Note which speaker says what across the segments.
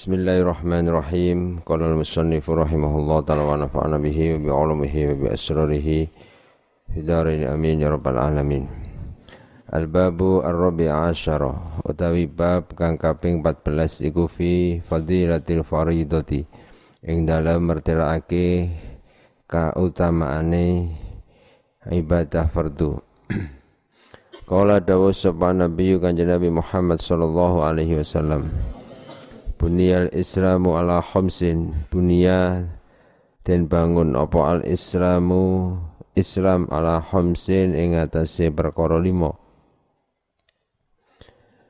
Speaker 1: Bismillahirrahmanirrahim. Qala al-musannif rahimahullah ta'ala wa nafa'ana bihi wa bi 'ulumihi wa bi asrarihi amin ya rabbal alamin. Al-babu ar-rabi' asyara utawi bab kang kaping 14 iku fi fadilatil faridati ing dalem mertelaake kautamaane ibadah fardu. Qala dawu sapa Nabi kanjeng Nabi Muhammad sallallahu alaihi wasallam. Bunyal Islamu ala khamsin. Bunya dan bangun apa al Islamu? Islam ala khamsin ing atase perkara lima.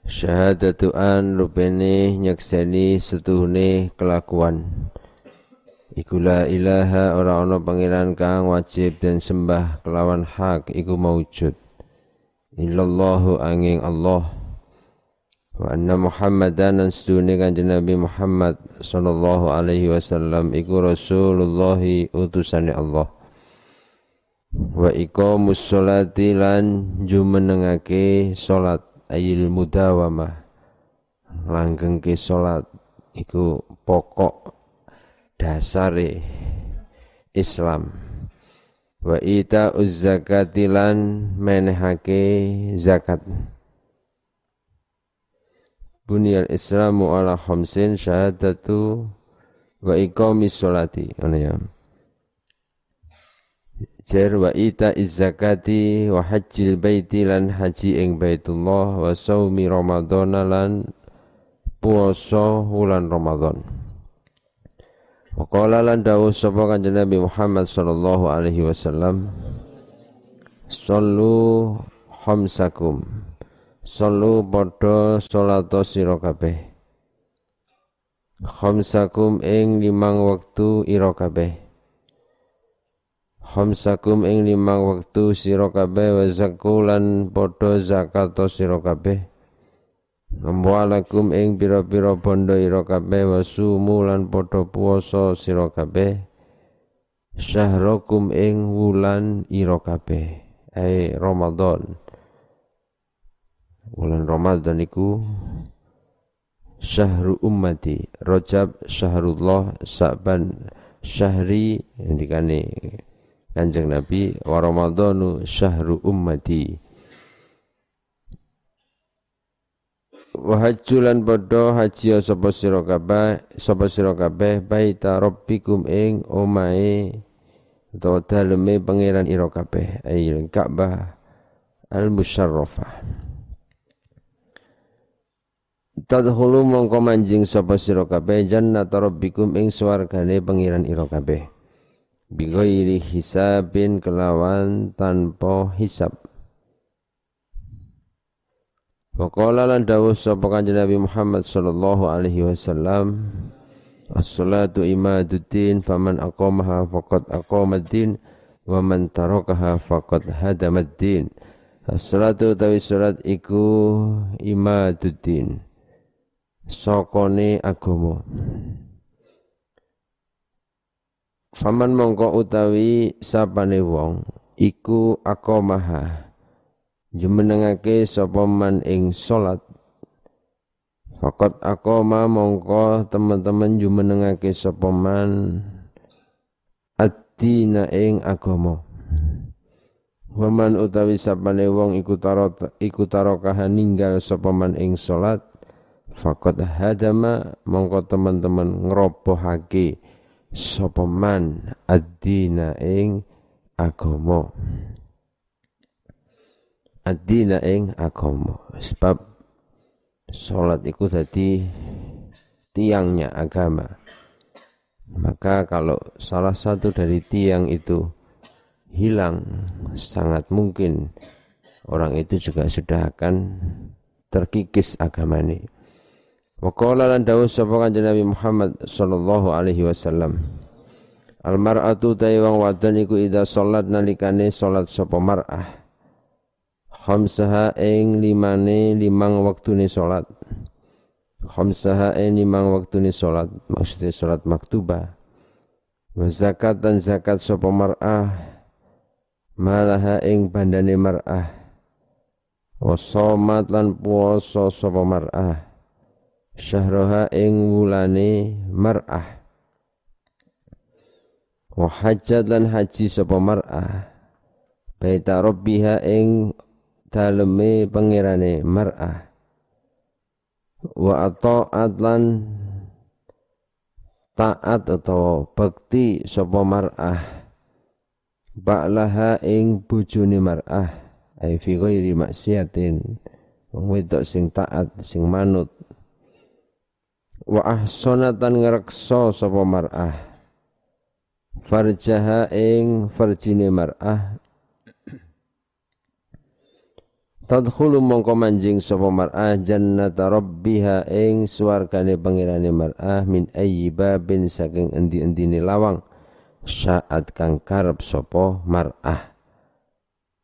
Speaker 1: Syahadatu an rupene nyekseni setuhune kelakuan. Iku la ilaha ora ana pangeran kang wajib dan sembah kelawan hak iku maujud. Illallahu angin Allah wa anna Muhammadan dan sedune kanjeng Nabi Muhammad sallallahu alaihi wasallam iku Rasulullah utusane Allah. Wa iqamus sholati lan jumenengake salat ayil mudawamah. Langgengke salat iku pokok dasare Islam. Wa ita zakati lan menehake zakat Bunyal Islamu ala khamsin syahadatu wa iqamis sholati. Ana ya. Jar wa ita zakati wa hajjil baiti lan haji ing Baitullah wa saumi Ramadan lan puasa wulan Ramadan. Wa qala lan dawuh sapa kanjeng Nabi Muhammad sallallahu alaihi wasallam Sallu khamsakum Sallu padha salata sira kabeh. Khamsakum ing limang wektu ira kabeh. Khamsakum ing limang wektu sira kabeh wa zakulan padha zakat kabeh. Amwalakum ing pira-pira bondo ira kabeh wa sumulan padha puasa sira kabeh. Syahrakum ing wulan ira kabeh. Ai Ramadan bulan Ramadan iku syahru ummati. Rajab syahrullah Sa'ban syahri ngendikane Kanjeng Nabi. Wa Ramadhanu syahru ummati. Wa hajjulan padha haji sapa sira kabeh sapa sira kabeh baita rabbikum ing omahe utawa daleme pangeran ira kabeh ayil Ka'bah al musyarrafah Tadkhulu mongko manjing sapa sira kabeh jannata rabbikum ing swargane pangeran ira kabeh. Bighairi hisabin kelawan tanpa hisab. Waqala lan dawuh sapa kanjeng Nabi Muhammad sallallahu alaihi wasallam As-salatu imaduddin faman aqamaha faqad aqamaddin wa man tarakaha faqad hadamaddin. As-salatu tawi salat iku imaduddin sokone agama. Faman mongko utawi sapane wong iku akomaha jumenengake sapa man ing salat. Fakot akoma mongko teman-teman jumenengake sapa man adina ing agama. Waman utawi sapane wong iku tarot iku tarokaha ninggal sapa man ing salat Fakot hadama mongko teman-teman ngerobohake sopeman adina ing agomo adina ing agomo sebab sholat itu tadi tiangnya agama. Maka kalau salah satu dari tiang itu hilang sangat mungkin orang itu juga sudah akan terkikis agama ini Wa qala lan dawuh sapa kanjeng Nabi Muhammad sallallahu alaihi wasallam. Al mar'atu ta'i wong wadon iku ida salat nalikane salat sapa mar'ah. Khamsaha ing limane limang waktune salat. Khamsaha ing limang waktune salat, maksudnya salat maktubah. Wa zakat dan zakat sapa mar'ah malaha ing bandane mar'ah. Wa somat lan puasa sapa mar'ah syahroha ing wulane mar'ah. Wa hajjat lan haji sapa mar'ah. Baita rabbiha ing daleme pangerane mar'ah. Wa ata'at lan taat atau bekti sapa mar'ah. Ba'laha ing bojone mar'ah ai fi ghairi maksiatin wong wedok sing taat sing manut wa ahsanatan ngrekso sapa mar'ah. Farjaha ing farjine mar'ah. Tadkhulu mongko manjing sapa mar'ah jannata rabbiha ing swargane pangerane mar'ah min ayyi babin saking endi-endine lawang. Saat kang karep sapa mar'ah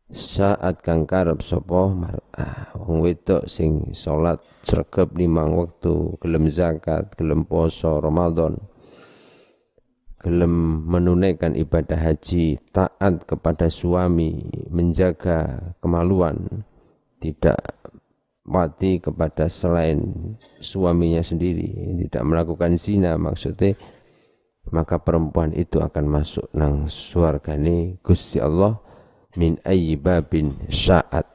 Speaker 1: saat kang karep sapa? Mar'ah wong wedok sing salat sregep limang wektu gelem zakat gelem poso Ramadan gelem menunaikan ibadah haji taat kepada suami menjaga kemaluan tidak mati kepada selain suaminya sendiri, tidak melakukan zina maksudnya maka perempuan itu akan masuk nang suargane Gusti Allah min ayyi babin sya'at.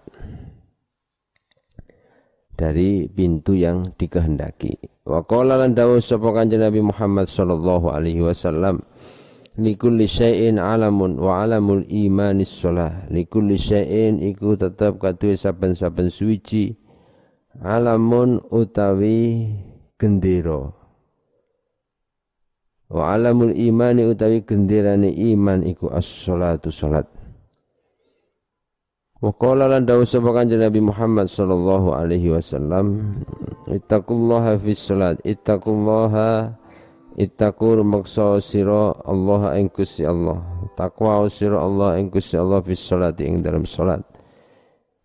Speaker 1: Dari pintu yang dikehendaki. Wa qala lan dawuh sapa kanjeng Nabi Muhammad sallallahu alaihi wasallam likulli syai'in alamun wa alamul imanis sholah likulli syai'in iku tetap kaduwe saben-saben suci alamun utawi gendera. Wa alamul imani utawi genderane iman iku as-sholatu salat Wa qala lan dawuh sapa kanjeng Nabi Muhammad sallallahu alaihi wasallam ittaqullaha fis salat ittaqullaha Ittaqu maksa sira Allah ing Gusti Allah. Takwa sira Allah ing Gusti Allah fi sholati ing dalam salat.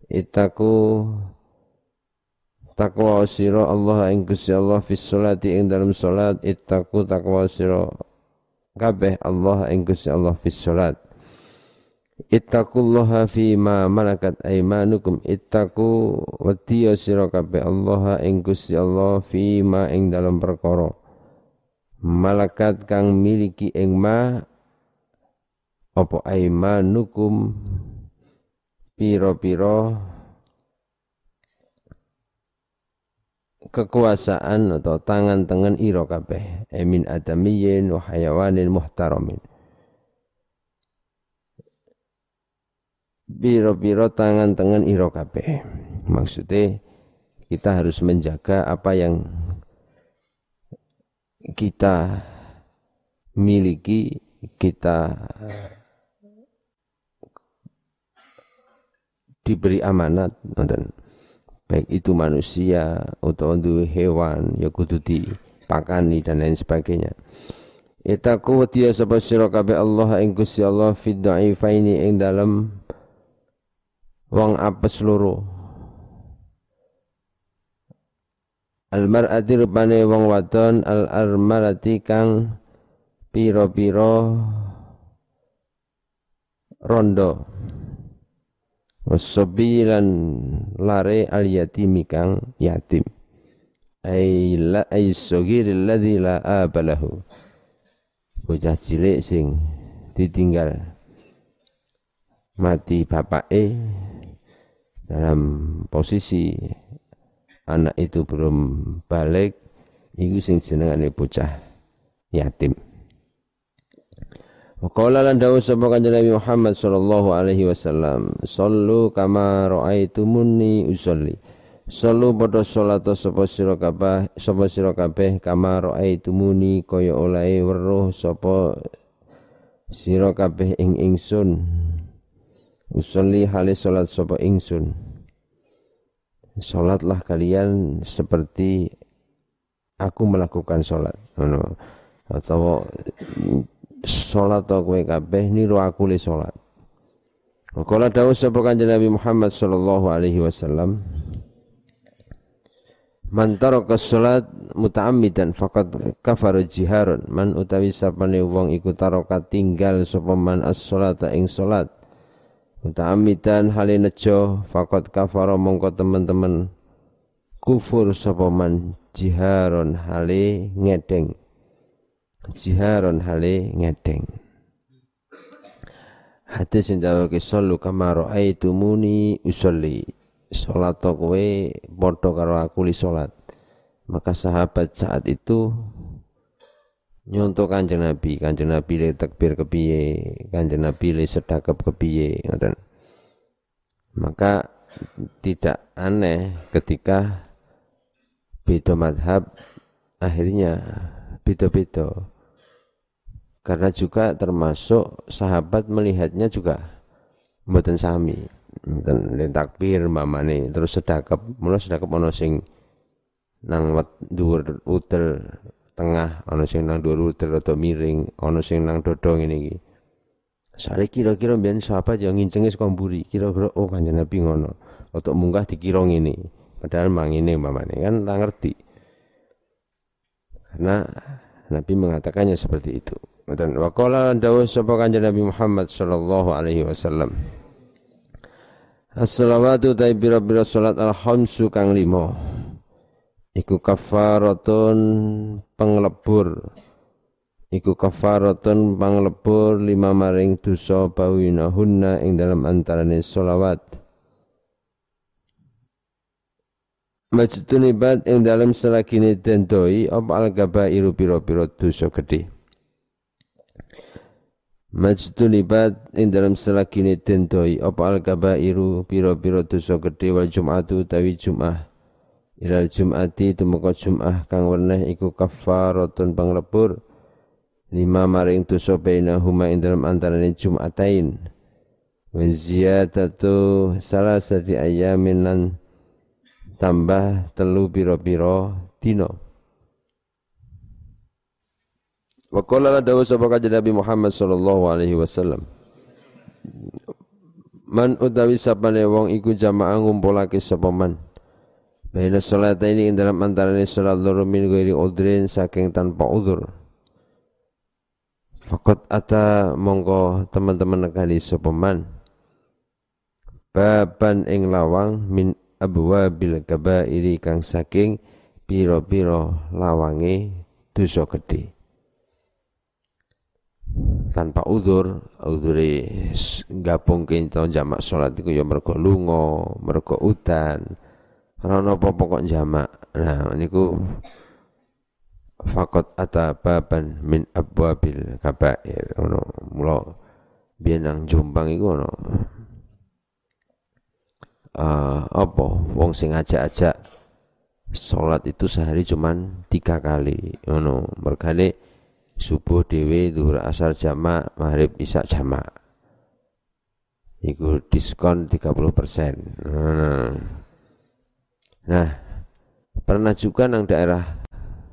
Speaker 1: Ittaqu takwa sira Allah ing Gusti Allah fi sholati ing dalam salat. Ittaqu takwa sira kabeh Allah ing Gusti Allah fi salat. Ittaqullaha fi ma malakat aymanukum. Ittaqu wadiya sira kabeh Allah ing Gusti Allah fi ma ing dalam perkara. Malakat kang miliki ing ma apa aimanukum piro-piro kekuasaan atau tangan tangan iro kabeh. Emin adamiyin wa hayawanin muhtaramin piro-piro tangan tangan iro kabeh. Maksudnya kita harus menjaga apa yang kita miliki, kita diberi amanat dan baik itu manusia atau untuk hewan ya kudu dipakani dan lain sebagainya. Itaku wadiya sapa sira kabeh Allah ing Gusti Allah fi dha'ifaini ing dalam wong apes loro. Al-mar'ati rupane wong wadon al-armalati kang piro-piro rondo. Wasabilan lare al yatimi kang yatim. Ay la ay sogir alladhi la abalahu bocah cilik sing ditinggal mati bapake dalam posisi anak itu belum balik iku sing jenengane bocah yatim Waqala lan dawuh sapa kanjeng Nabi Muhammad sallallahu alaihi wasallam, "Shallu kama raaitumuni usolli." Sallu padha salat sapa sira kabeh, sapa sira kabeh kama raaitumuni kaya oleh weruh sapa sira kabeh ing ingsun. Usolli hale salat sapa ingsun. Sholatlah kalian seperti aku melakukan sholat. Atau sholat atau kue kabeh niru aku le sholat. Kala dawuh sapa kanjeng Nabi Muhammad sallallahu alaihi wasallam Man taraka salat muta'ammidan faqad kafara jiharun man utawi sapane wong iku taraka tinggal sapa man as-salata ing salat muta'ammidan hale nejo fakot kafara mongko teman-teman. Kufur sapa jiharon hale ngedeng. Jiharon hale ngedeng. Hadis sing dawuhe sallu kama raaitumuni usolli. Salat kowe padha karo aku li maka sahabat saat itu nyontoh kanjeng Nabi, kanjeng Nabi le takbir kepiye, kanjeng Nabi le sedekap kepiye, ngoten. Maka tidak aneh ketika beda madhab akhirnya beda-beda. Karena juga termasuk sahabat melihatnya juga mboten sami. Dan takbir mamane terus sedekap, mula sedekap ono sing nang dhuwur utel tengah ana sing nang dhuwur rada miring ana sing nang dodong ini iki. Sare kira-kira mbiyen sahabat yang ngincenge saka mburi? Kira-kira oh kanjeng Nabi ngono. Untuk munggah dikira ngene. Padahal mang ini mamane kan ora ngerti. Karena Nabi mengatakannya seperti itu. Dan waqala dawuh sapa kanjeng Nabi Muhammad sallallahu alaihi wasallam? As-salawatu taibira-bira salat al-khamsu kang limo iku kafaratun penglebur iku kafaratun panglebur lima maring dosa hunna ing dalam antarane solawat Majtun ibad ing dalam selagine dendoi op al iru piro-piro dosa gede Majtun ibad ing dalam selagine dendoi op al iru piro-piro dosa gede wal jum'atu tawi jum'ah ilal jum'ati tumeka jum'ah kang weneh iku kafaratun panglebur lima maring dosa bainahuma ing dalam antarané jum'atain. Wa ziyadatu salasati ayamin lan tambah telu pira-pira dina. Wa qala la dawu sapa Nabi Muhammad sallallahu alaihi wasallam. Man utawi sapane wong iku jamaah ngumpulake sapa man Baina salat ini dalam antarane salat loro min ghairi udrin saking tanpa udur. Fakot ata mongko teman-teman nekani sopeman baban ing lawang min abwabil kabairi kang saking piro-piro lawange dosa gede. tanpa udur udure gabung kita jamak salat iku ya mergo lunga mergo udan Rono apa pokok jamak. Nah niku fakot ata baban min abwabil kabair. Ono mula biyen nang Jombang iku ono uh, apa wong sing ajak-ajak salat itu sehari cuman tiga kali. Ono mergane subuh dewe zuhur asar jamak maghrib isya jamak. Iku diskon 30% nah, Nah, pernah juga nang daerah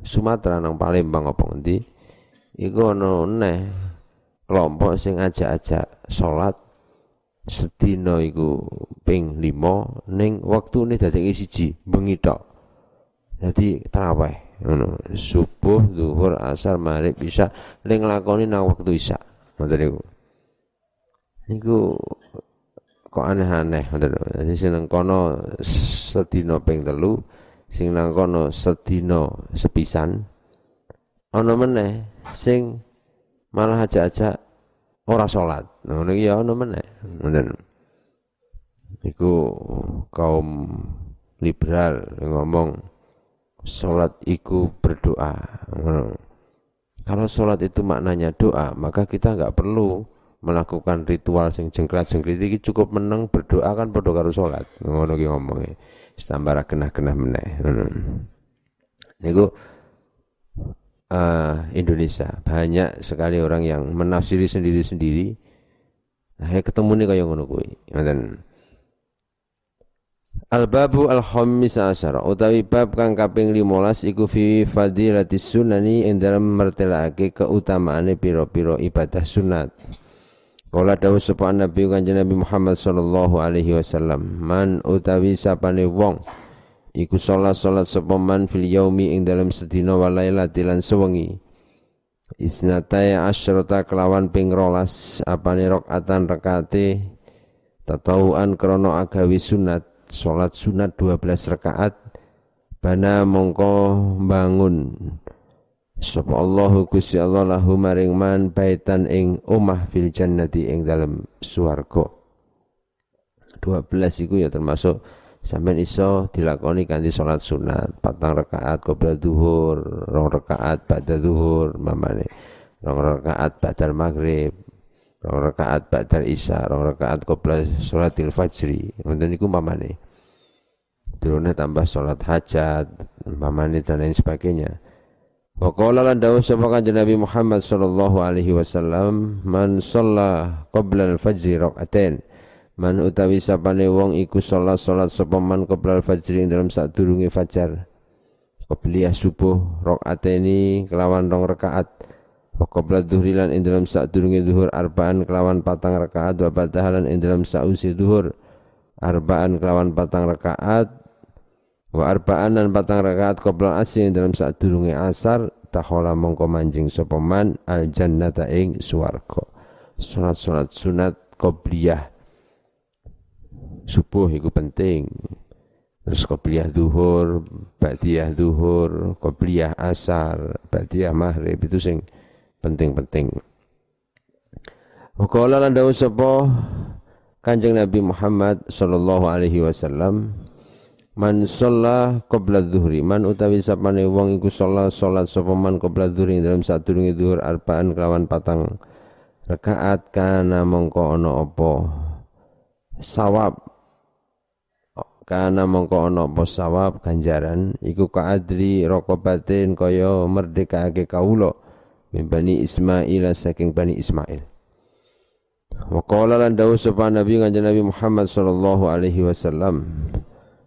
Speaker 1: Sumatera nang Palembang apa ngendi iku ana neh kelompok sing ajak-ajak salat sedina iku ping 5 ning wektune dadi siji bengi tok. Dadi tarawih ngono. Subuh, zuhur, asar, maghrib, isya ning nglakoni nang wektu isya. Ngoten niku. Niku kok aneh-aneh? Sing nang kono sedina ping telu sing nang kono sedina sepisan ana meneh sing malah aja-aja ora salat. Ngono iki ya ana meneh. Ngoten. Iku kaum liberal ngomong salat iku berdoa. Kalau salat itu maknanya doa maka kita nggak perlu melakukan ritual sing jengklat-jengklit iki cukup meneng berdoa kan padha karo salat. Ngono ki ngomonge. Tambah genah-genah meneh. Niku uh, Indonesia banyak sekali orang yang menafsiri sendiri-sendiri. Akhirnya ketemu nih kaya ngono kuwi. Ngoten. Al-babu al-khamis asyara utawi bab kang kaping 15 iku fi fadilatis sunani ing dalam mertelake keutamaane pira-pira ibadah sunat. Kala dawuh sapa Nabi Kanjeng Nabi Muhammad sallallahu alaihi wasallam, man utawi sapane wong iku salat salat sapa man fil yaumi ing dalam sedina wa lailati lan sewengi. Isnatai asyrata kelawan ping rolas apane rakaatan rekate tatauan krana agawi sunat salat sunat 12 rakaat bana mongko bangun sapa Allahu Gusti Allah lahu maring man baitan ing omah fil jannati ing dalem swarga. 12 iku ya termasuk sampean iso dilakoni kanthi salat sunat patang rakaat qabla zuhur rong rakaat ba'da zuhur mamane rong rakaat ba'da maghrib rong rakaat ba'da isya rong rakaat qabla salatil fajri ngoten niku mamane turunnya tambah sholat hajat, mamani dan lain sebagainya. Wa qala lan dawuh sapa kanjeng Nabi Muhammad sallallahu alaihi wasallam, man shalla qabla al-fajri rakaatain. Man utawi sapane wong iku sholat sholat sapa man qabla al-fajri dalam sadurunge fajar. Qabliyah subuh rakaataini kelawan rong rakaat. Wa qabla dhuhri lan ing dalam sadurunge zuhur arbaan kelawan patang rakaat wa badahalan ing dalam sausi zuhur arbaan kelawan patang rakaat wa arba'an dan patang rakaat qabla asri dalam saat durunge asar tahola mongko manjing sapa man al jannata ing swarga. Salat-salat sunat qobliyah. Subuh iku penting. Terus qobliyah duhur ba'diyah duhur qobliyah asar ba'diyah maghrib itu sing penting-penting. Wakala lan dawuh sapa Kanjeng Nabi Muhammad sallallahu alaihi wasallam Man sholla qabla dhuhri. Man utawi sapane wong iku sholat sholat sapa man qabla dhuhri dalam sadurunge dhuhur arbaan kelawan patang rakaat kana mongko ana apa? Sawab. Kana mongko ana apa sawab? Ganjaran. Iku kaadri raqabatin kaya merdekake kawula mimbani Ismail saking Bani Ismail. Wa qala lan dawuh sapa Nabi kanjeng Nabi Muhammad sallallahu alaihi wasallam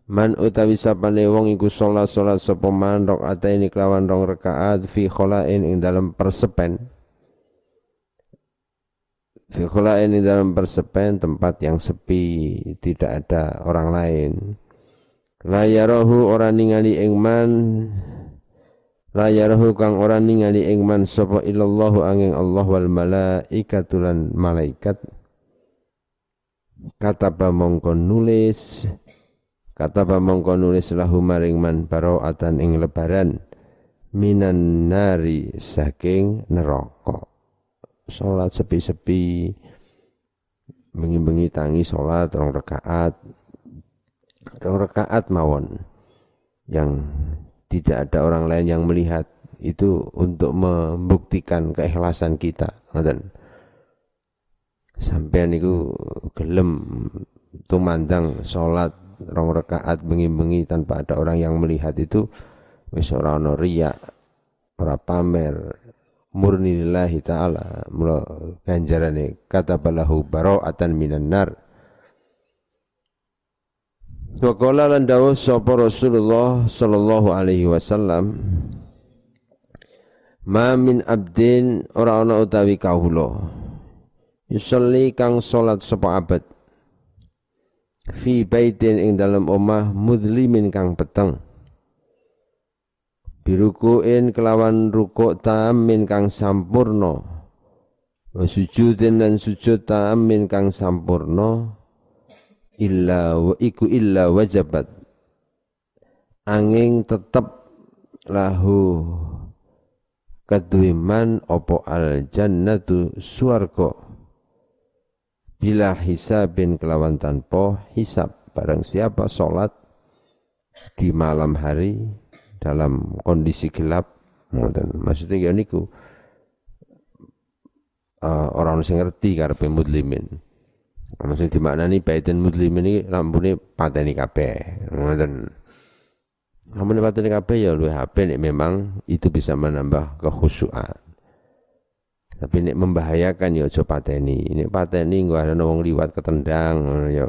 Speaker 1: Man utawi sapane wong iku salat salat sapa man rakaat kelawan rong rakaat fi kholain ing dalam persepen. Fi kholain ing dalam persepen tempat yang sepi tidak ada orang lain. La yarahu ora ningali ing man. La yarahu kang ora ningali ing man sapa illallahu angin Allah wal malaikatulan malaikat. Kata mongko nulis Kata mongko nulis lahu maring man atan ing lebaran minan nari saking neraka. Salat sepi-sepi bengi-bengi tangi salat rong rakaat. Rong rakaat mawon yang tidak ada orang lain yang melihat itu untuk membuktikan keikhlasan kita ngoten sampean niku gelem tumandang salat rong rakaat bengi-bengi tanpa ada orang yang melihat itu wis ora ana riya ora pamer. Murni lillahi taala mula ganjarane kata balahu bara'atan minan nar. Wa qala lan dawuh sapa Rasulullah sallallahu alaihi wasallam Ma min abdin ora ana utawi kawula. Yusolli kang salat sapa abad fi baitin ing dalam omah mudlimin kang peteng. Birukuin kelawan rukuk tamin kang sampurno sujudin dan sujud tamin kang sampurno illa wa iku illa wajabat. Angin tetep lahu kaduiman opo al jannatu suarko bila hisabin kelawan tanpa hisab barang siapa sholat di malam hari dalam kondisi gelap dan maksudnya ya niku uh, orang sing ngerti karepe muslimin maksudnya di mana nih baitin muslimin ini lampune pateni kabeh ngoten. Lampune pateni kabeh ya luwih HP memang itu bisa menambah kekhusyuan tapi ini membahayakan ya aja pateni. Ini pateni engko ana wong liwat ketendang ya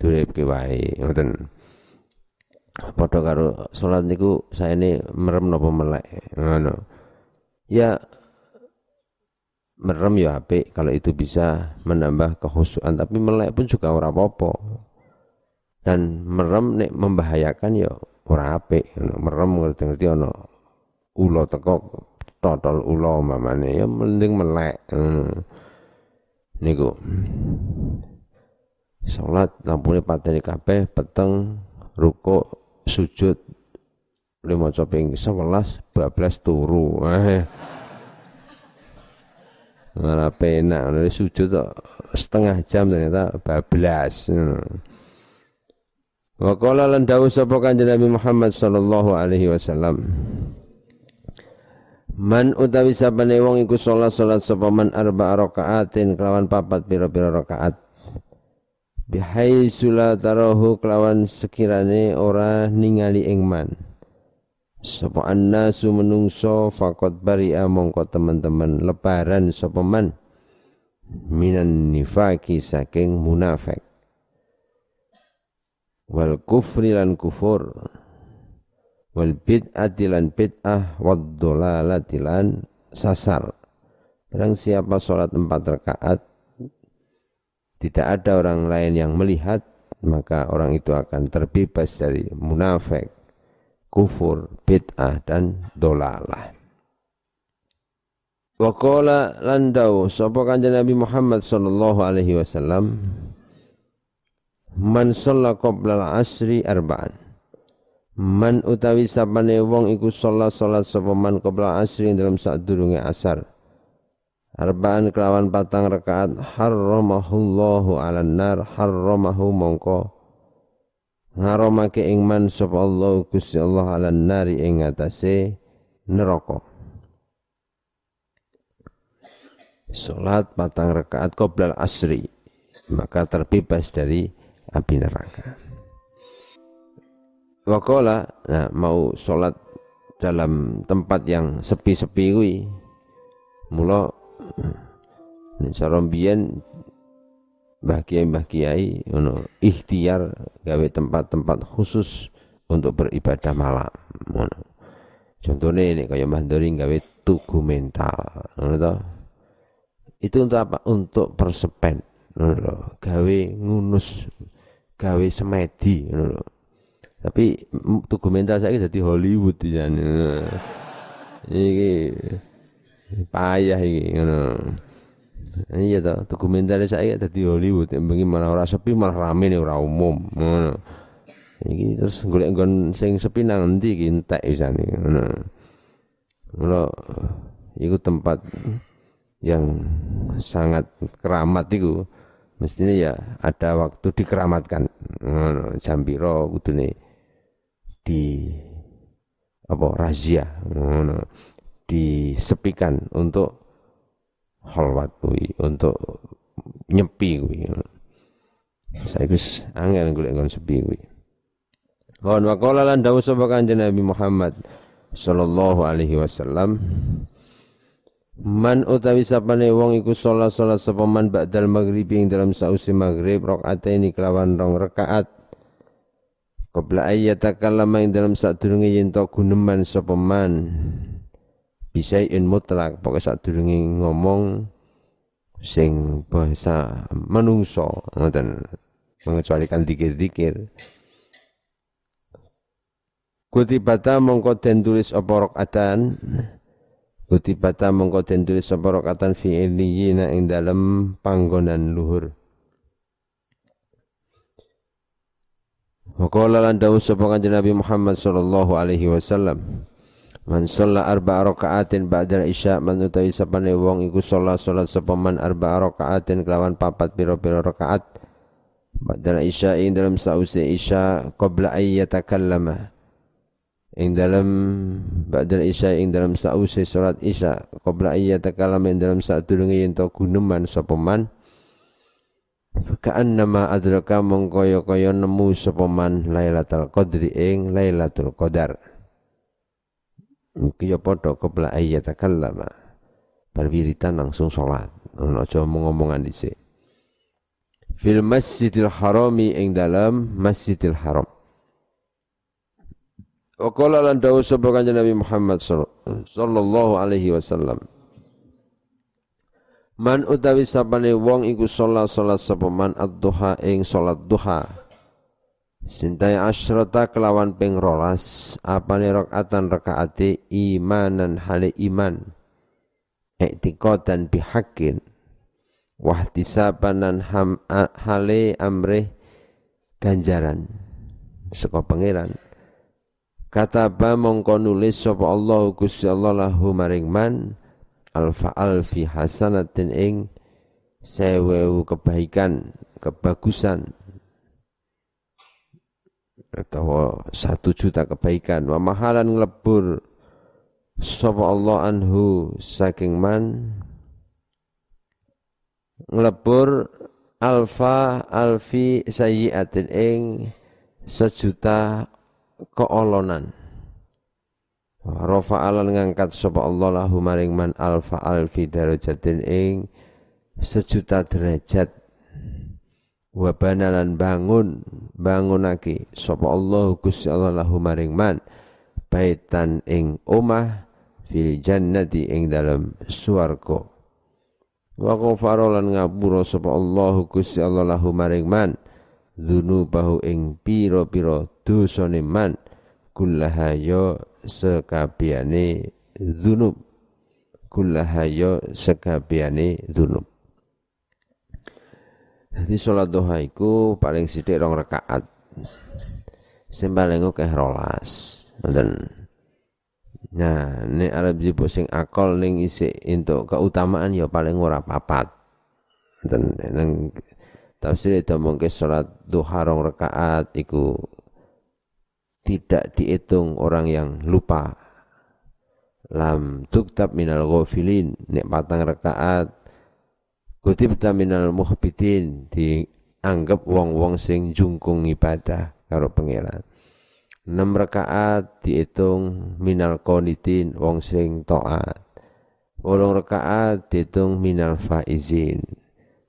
Speaker 1: duripke wae ngoten. Padha karo salat niku saene merem napa melek ngono. Ya merem ya apik kalau itu bisa menambah kehusuan tapi melek pun juga ora apa-apa. Dan merem nek membahayakan ya ora apik. Merem ngerti-ngerti ana ulo teko totol ula mamane ya mending melek. Hmm. niku. Salat lampune pateni kabeh peteng ruko sujud lima coping sebelas bablas turu. Malah penak dari sujud setengah jam ternyata bablas. Wa qala lan dawuh sapa kanjeng Nabi Muhammad sallallahu alaihi wasallam Man utawi sabane wong iku salat salat sapa man arba rakaatin kelawan papat pira-pira rakaat. Bihai la tarahu kelawan sekirane ora ningali ing man. Sapa annasu menungso fakot baria mongko teman-teman lebaran sapa man? Minan nifaki saking munafik. Wal kufri lan kufur wal bid'ati lan bid'ah wad dolalati lan sasar. Barang siapa sholat empat rakaat tidak ada orang lain yang melihat maka orang itu akan terbebas dari munafik, kufur, bid'ah dan dolalah. Wa qala landau sapa kanjeng Nabi Muhammad sallallahu alaihi wasallam Man qabla al-asri arba'an Man utawi sapane wong iku sholat sholat sapa man qabla asri dalam sadurunge asar. Arbaan kelawan patang rakaat harramahullahu ala nar harramahu mongko ngaramake ing man sapa Allah Gusti Allah ala nari ing atase neraka. Salat patang rakaat qoblal asri maka terbebas dari api neraka. Wakola, nah mau sholat dalam tempat yang sepi-sepi kuwi. Mula mbiyen Mbah Kiai Mbah Kiai ngono ikhtiar gawe tempat-tempat khusus untuk beribadah malam. Ngono. Contohnya ini kayak Mbah Dori gawe tugu mental, ngono Itu untuk apa? Untuk persepen, ngono Gawe ngunus, gawe semedi, ngono tapi dokumenter saya jadi Hollywood ya. Iki payah iki ngono. Iya toh, dokumenter saya jadi Hollywood, bengi malah ora sepi malah rame nih ora umum ngono. Iki terus golek nggon sing sepi nang endi iki entek wisane ngono. Ngono iku tempat yang sangat keramat itu mestinya ya ada waktu dikeramatkan ngono jam piro kudune di apa razia disepikan untuk halwat kuwi untuk nyepi kuwi. Saya angel golek ngon sepi kuwi. Wan wa qala lan dawuh sapa kanjeng Nabi Muhammad sallallahu alaihi wasallam Man utawi sapane wong iku salat salat sapa man ba'dal maghribi ing dalam sausi maghrib rakaat kelawan rong rakaat Qabla ayyatakallama ing dalam sadurunge yen to guneman sapa man. Bisain mutlak pokoke sadurunge ngomong sing bahasa manungso ngoten. Mengecualikan dikir-dikir. Kutibata mongko den tulis apa rakaatan? Kutibata mongko den tulis apa rakaatan fi iliyina ing dalem panggonan luhur Wa qala lan dawuh sapa Nabi Muhammad sallallahu alaihi wasallam Man sholla arba rakaatin ba'da isya man utawi sapane wong iku sholat sholat sapa man arba rakaatin kelawan papat pira-pira rakaat. Ba'da isya ing dalam sause isya qabla ay yatakallama. Ing dalam ba'da isya ing dalam sause salat isya qabla ay yatakallama ing dalam sadurunge yen to guneman sapa man Ka'an nama adraka mongkoyo koyo nemu sopoman Lailatul Qadri ing Lailatul Qadar. Iki ya padha kebla ayyatakallama. Berwiritan langsung sholat. Ono aja ngomongan dhisik. Fil Masjidil Harami ing dalam Masjidil Haram. Wa qala lan dawuh sapa Nabi Muhammad sallallahu alaihi wasallam. Man utawi sapane wong iku salat salat sapa man ad-duha ing salat duha. Sintai asyrata kelawan ping rolas apane rakaatan rakaate imanan hale iman. Iktikodan bihakin. Wahtisabanan ham hale amrih ganjaran saka pangeran Kataba mongko nulis sapa Allah Gusti Allah lahu maring man alfa alfi hasanatin ing sewewu kebaikan, kebagusan. Atau satu juta kebaikan. Wa mahalan nglebur sapa Allah anhu saking man. Nglebur alfa alfi sayyiatin ing sejuta keolonan Rafa alan ngangkat sapa Allah lahu maring man alfa alfi darajatin ing sejuta derajat. Wa banalan bangun bangunake sapa Allah Gusti Allah lahu maring man baitan ing omah fil jannati ing dalam swarga. Wa ghafara lan ngapura sapa Allah Gusti Allah lahu maring man dzunubahu ing pira-pira dosane man kullaha ya sekabiane dzunub kullaha ya sekabiane dzunub Jadi sholat duha iku paling sithik rong rakaat. Sing paling akeh. Nah, nek arep jipuk sing akol ning isik entuk keutamaan ya paling ora papat. Ngoten nang Tafsir itu mungkin sholat duha rong rakaat itu tidak dihitung orang yang lupa. Lam tuktab minal ghafilin nek patang rakaat kutibta minal muhbitin dianggap wong-wong sing jungkung ibadah karo pangeran. 6 rakaat dihitung minal qanitin wong sing taat. 8 rakaat dihitung minal faizin.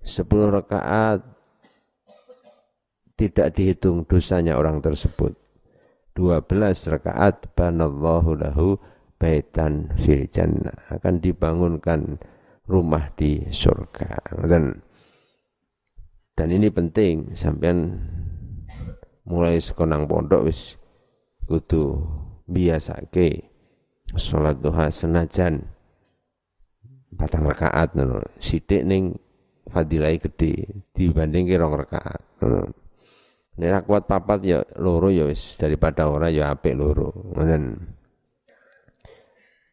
Speaker 1: 10 rakaat tidak dihitung dosanya orang tersebut. 12 rakaat banallahu lahu baitan fil jannah. Akan dibangunkan rumah di surga. Dan dan ini penting. Sampean mulai sekonang pondok wis kudu biasake salat duha senajan. Batang rakaat ngono. Sithik ning fadilai gede dibanding rong rakaat Nek kuat papat ya loro ya wis daripada ora ya apik loro. Ngoten.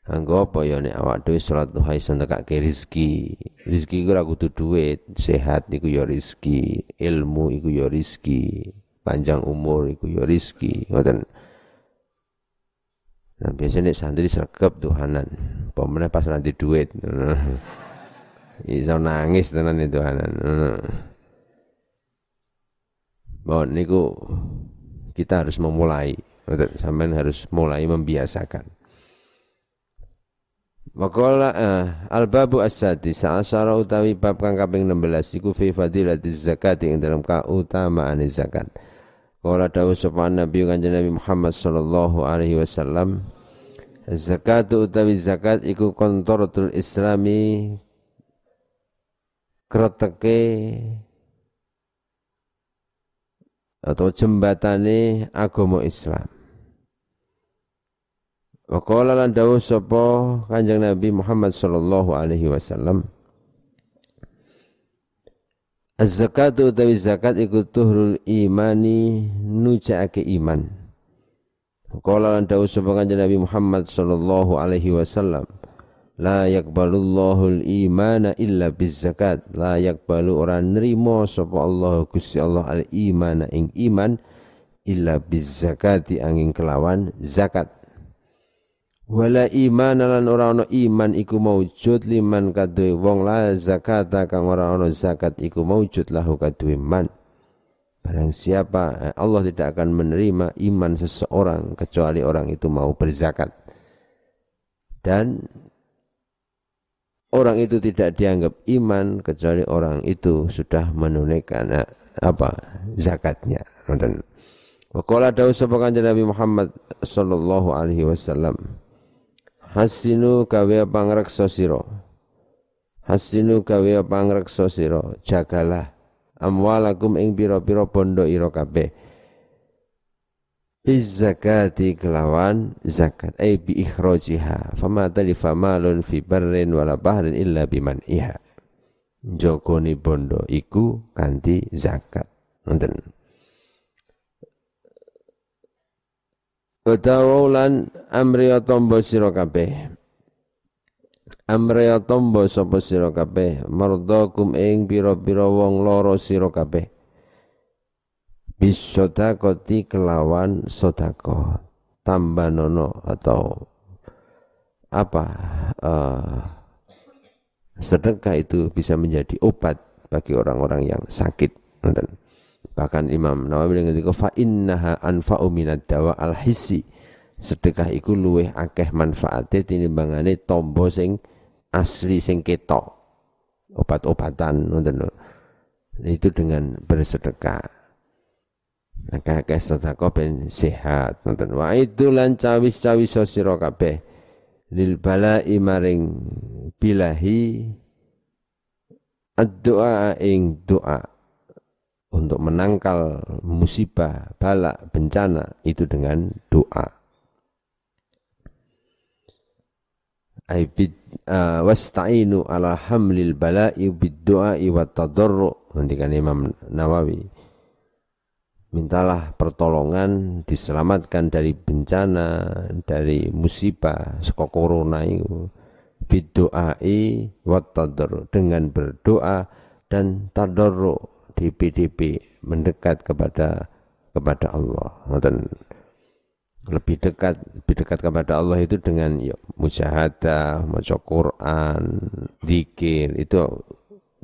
Speaker 1: Anggo apa ya nek awak dhewe salat duha iso nekake rezeki. Rezeki iku ora kudu dhuwit, sehat iku ya rezeki, ilmu iku ya rezeki, panjang umur iku ya rezeki. Ngoten. Nah, biasanya nek santri sregep tuhanan. Pemene pas nanti duit. Iso nangis tenan itu tuhanan. Bahwa niku kita harus memulai sampai harus mulai membiasakan Waqala uh, al-babu as-sadis utawi bab kang kaping 16 iku fi fadilatiz zakat ing dalam keutamaan zakat. Qala dawuh sapa Nabi Kanjeng Nabi Muhammad sallallahu alaihi wasallam Zakat utawi zakat iku kontoratul islami kreteke atau jembatane agama Islam. Wa qala lan dawuh sapa Kanjeng Nabi Muhammad sallallahu alaihi wasallam Az-zakatu utawi zakat iku tuhrul imani nujaake iman. Qala lan dawuh sapa Kanjeng Nabi Muhammad sallallahu alaihi wasallam La yakbalullahu al-imana illa zakat. La yakbalu orang nerimo sapa Allah Gusti Allah al-imana ing iman illa zakati angin kelawan zakat. Wala iman lan ora ana iman iku maujud liman kadue wong la zakata kang ora ana zakat iku maujud lahu kadue man. Barang siapa eh, Allah tidak akan menerima iman seseorang kecuali orang itu mau berzakat. Dan orang itu tidak dianggap iman kecuali orang itu sudah menunaikan eh, apa zakatnya. Nonton. Waqala dawu sapa Nabi Muhammad sallallahu alaihi wasallam Hasinu kawe pangreksa sira? Hasinu kawe pangreksa sira? Jagalah amwalakum ing pira-pira bondo ira kabeh Bizzakati kelawan zakat. Ay bi ikhrajiha. Fama talifa malun fi barrin wala bahrin illa biman iha jogoni bondo iku kanthi zakat. Ngoten Wadawulan amriya tombo sira kabeh. Amriya tombo sapa sira kabeh, mardakum ing pira-pira wong loro sira kabeh. Bisodakoti kelawan sodako tambanono atau apa uh, sedekah itu bisa menjadi obat bagi orang-orang yang sakit. Bahkan Imam Nawawi itu fa innaha anfa'u minad dawa al hissi. Sedekah iku luweh akeh manfaate tinimbangane tombo sing asli sing ketok. Obat-obatan ngoten Itu dengan bersedekah. Maka akeh sedekah ben sehat ngoten. Wa itu lan cawis-cawis sira kabeh lil bala'i maring bilahi ad-doa ing doa untuk menangkal musibah, bala, bencana itu dengan doa. Aibid uh, wasta'inu ala hamlil bala'i bid doa'i wa tadarru. Nantikan Imam Nawawi mintalah pertolongan diselamatkan dari bencana dari musibah saka corona itu bidoai wa dengan berdoa dan tadarru DP-DP mendekat kepada kepada Allah. Ngoten. Lebih dekat lebih dekat kepada Allah itu dengan ya, musyahadah maca Quran zikir itu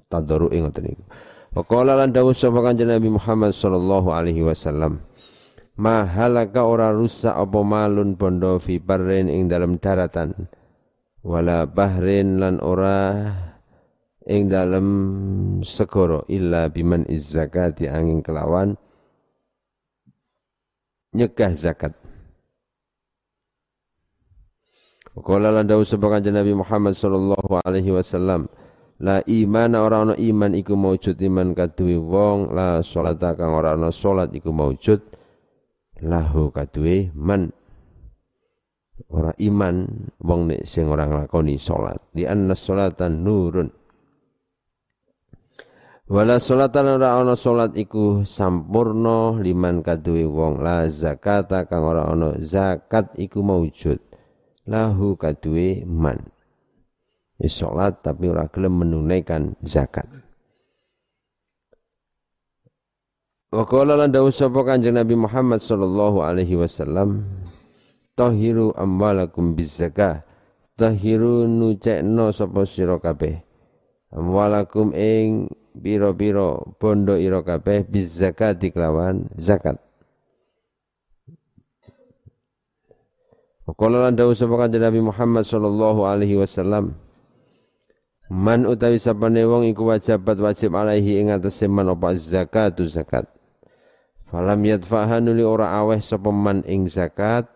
Speaker 1: tadarru ngoten niku Wa qala lan dawuh sapa kanjeng Nabi Muhammad sallallahu alaihi wasallam Ma halaka ora rusak apa malun bondo fi barren ing dalam daratan wala bahrin lan ora ing dalam segoro illa biman izzakati angin kelawan nyegah zakat. Qala lan dawuh sapa Nabi Muhammad sallallahu alaihi wasallam La iman ora ana iman iku maujud iman kaduwe wong. La salata kang ora ana salat iku maujud lahu kaduwe man. Ora iman wong nek sing ora nglakoni salat di anna salatan nurun. Wala salatan ora ana salat iku sampurna liman kaduwe wong. La zakata kang ora ana zakat iku maujud lahu kaduwe man Wis salat tapi ora gelem menunaikan zakat. Wa qala lan dawuh sapa Kanjeng Nabi Muhammad sallallahu alaihi wasallam tahiru amwalakum bizakah. Tahiru nucekno sapa sira kabeh. Amwalakum ing pira-pira bondo ira kabeh bizakat kelawan zakat. Qala lan dawuh Kanjeng Nabi Muhammad sallallahu alaihi wasallam Man utawi sapane wong iku wajibat wajib alaihi ing atase man apa zakatu zakat. Falam yadfaha nuli ora aweh sapa man ing zakat.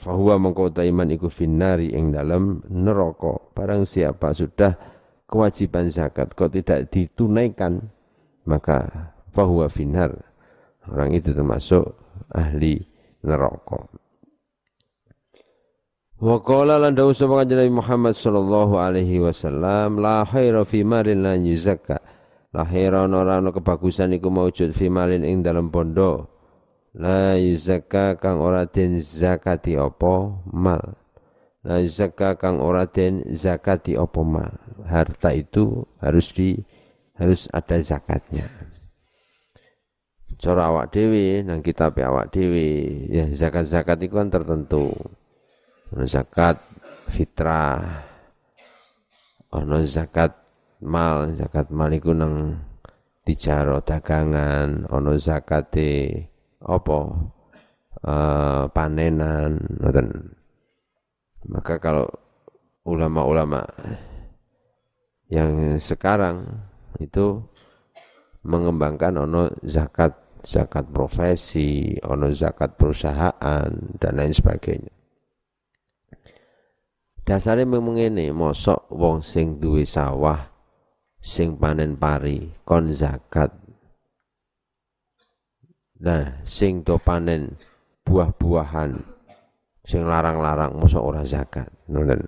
Speaker 1: Fahuwa mengkau iman iku finnari ing dalam neraka. Barang siapa sudah kewajiban zakat kok tidak ditunaikan maka fahuwa finnar. Orang itu termasuk ahli neraka. Wa qala lan dawu sapa Nabi Muhammad sallallahu alaihi wasallam la khaira fi malin lan yuzakka. La khaira ora ana kebagusan iku maujud fi malin ing dalam bondo. La yuzakka kang ora den zakati apa mal. La yuzakka kang ora den zakati apa mal. Harta itu harus di harus ada zakatnya. Cara awak dewi nang kitab awak dewi ya zakat-zakat itu kan tertentu ono zakat fitrah ono zakat mal zakat mal iku nang dijaro dagangan ono zakate apa uh, panenan ngoten maka kalau ulama-ulama yang sekarang itu mengembangkan ono zakat zakat profesi, ono zakat perusahaan dan lain sebagainya. Dasare ngene, mosok wong sing duwe sawah sing panen pari kon zakat. Nah, sing do panen buah-buahan sing larang-larang mosok ora zakat. Ngoten.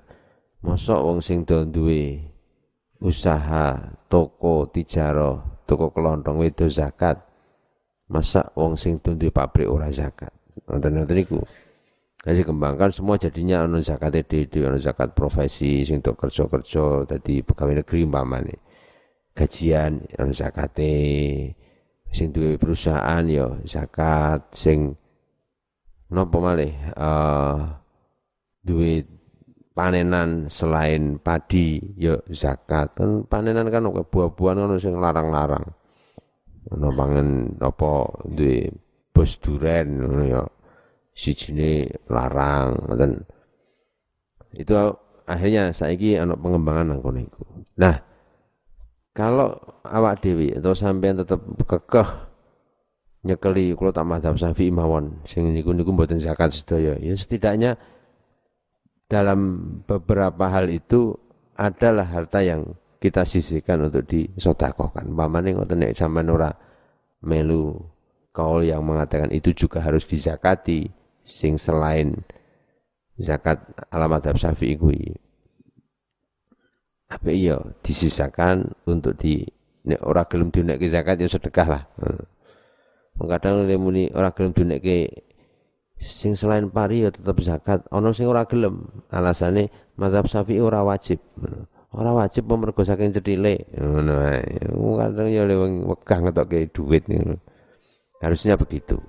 Speaker 1: Mosok wong sing do duwe usaha toko tijaro, toko kelontong itu zakat. Masa wong sing duwe pabrik ora zakat. Ngoten-ngoten niku. Jadi kembangkan semua jadinya ono zakat di ono zakat profesi sing untuk kerja-kerja tadi pegawai negeri umpamane. Gajian ono zakat sing duwe perusahaan ya zakat. Sing napa malih uh, duwe panenan selain padi ya zakat. Kan panenan kan buah-buahan ono sing larang-larang. Ono pangan apa duwe bos duren ya sijine larang ngoten. Itu akhirnya saiki ana pengembangan iku. Nah kalau awak dewi atau sampean tetap kekeh nyekeli kalau tak madhab syafi'i mawon sing niku niku mboten zakat sedaya. Ya setidaknya dalam beberapa hal itu adalah harta yang kita sisihkan untuk disodakohkan. Pamane ngoten nek sampean ora melu kaul yang mengatakan itu juga harus dizakati sing selain zakat alamat Syafi'i kuwi apa iya disisakan untuk di nek ora gelem dinekke zakat ya sedekah lah. Hmm. Kadang muni ora gelem dinekke sing selain pari ya tetap zakat. Ono sing ora gelem. Alasane mazhab Syafi'i ora wajib. Ora wajib pemergo saking cedhile. Ngono. Kadang ya leweng wegah ngetokke duit Harusnya begitu.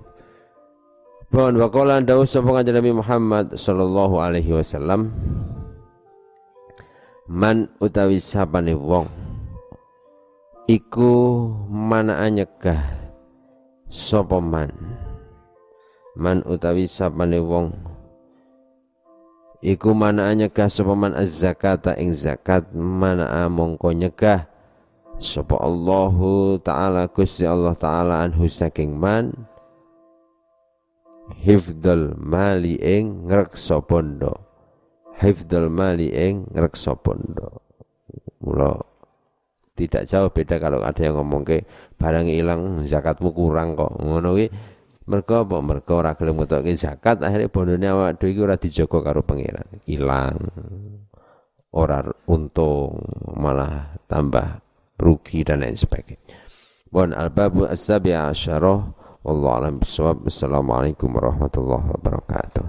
Speaker 1: Bahwa waqala dawuh sapa kanjeng Nabi Muhammad sallallahu alaihi wasallam. Man utawi sapane wong iku mana nyegah sapa man? Man utawi sapane wong iku mana nyegah sapa man? Az-zakata ing zakat mana mongko nyegah sapa Allahu taala Gusti Allah taala anhu saking man hifdal mali ing ngreksa bondo hifdal mali ing ngreksa pondo. Mula tidak jauh beda kalau ada yang ngomong ke barang hilang zakatmu kurang kok. Ngono kuwi mergo apa? Mergo ora gelem ngetokke zakat akhirnya bondone awak dhewe iki ora dijaga karo pangeran. Hilang ora untung malah tambah rugi dan lain sebagainya. Bon al-babu as-sabi asyarah wallahu alam assalamualaikum warahmatullahi wabarakatuh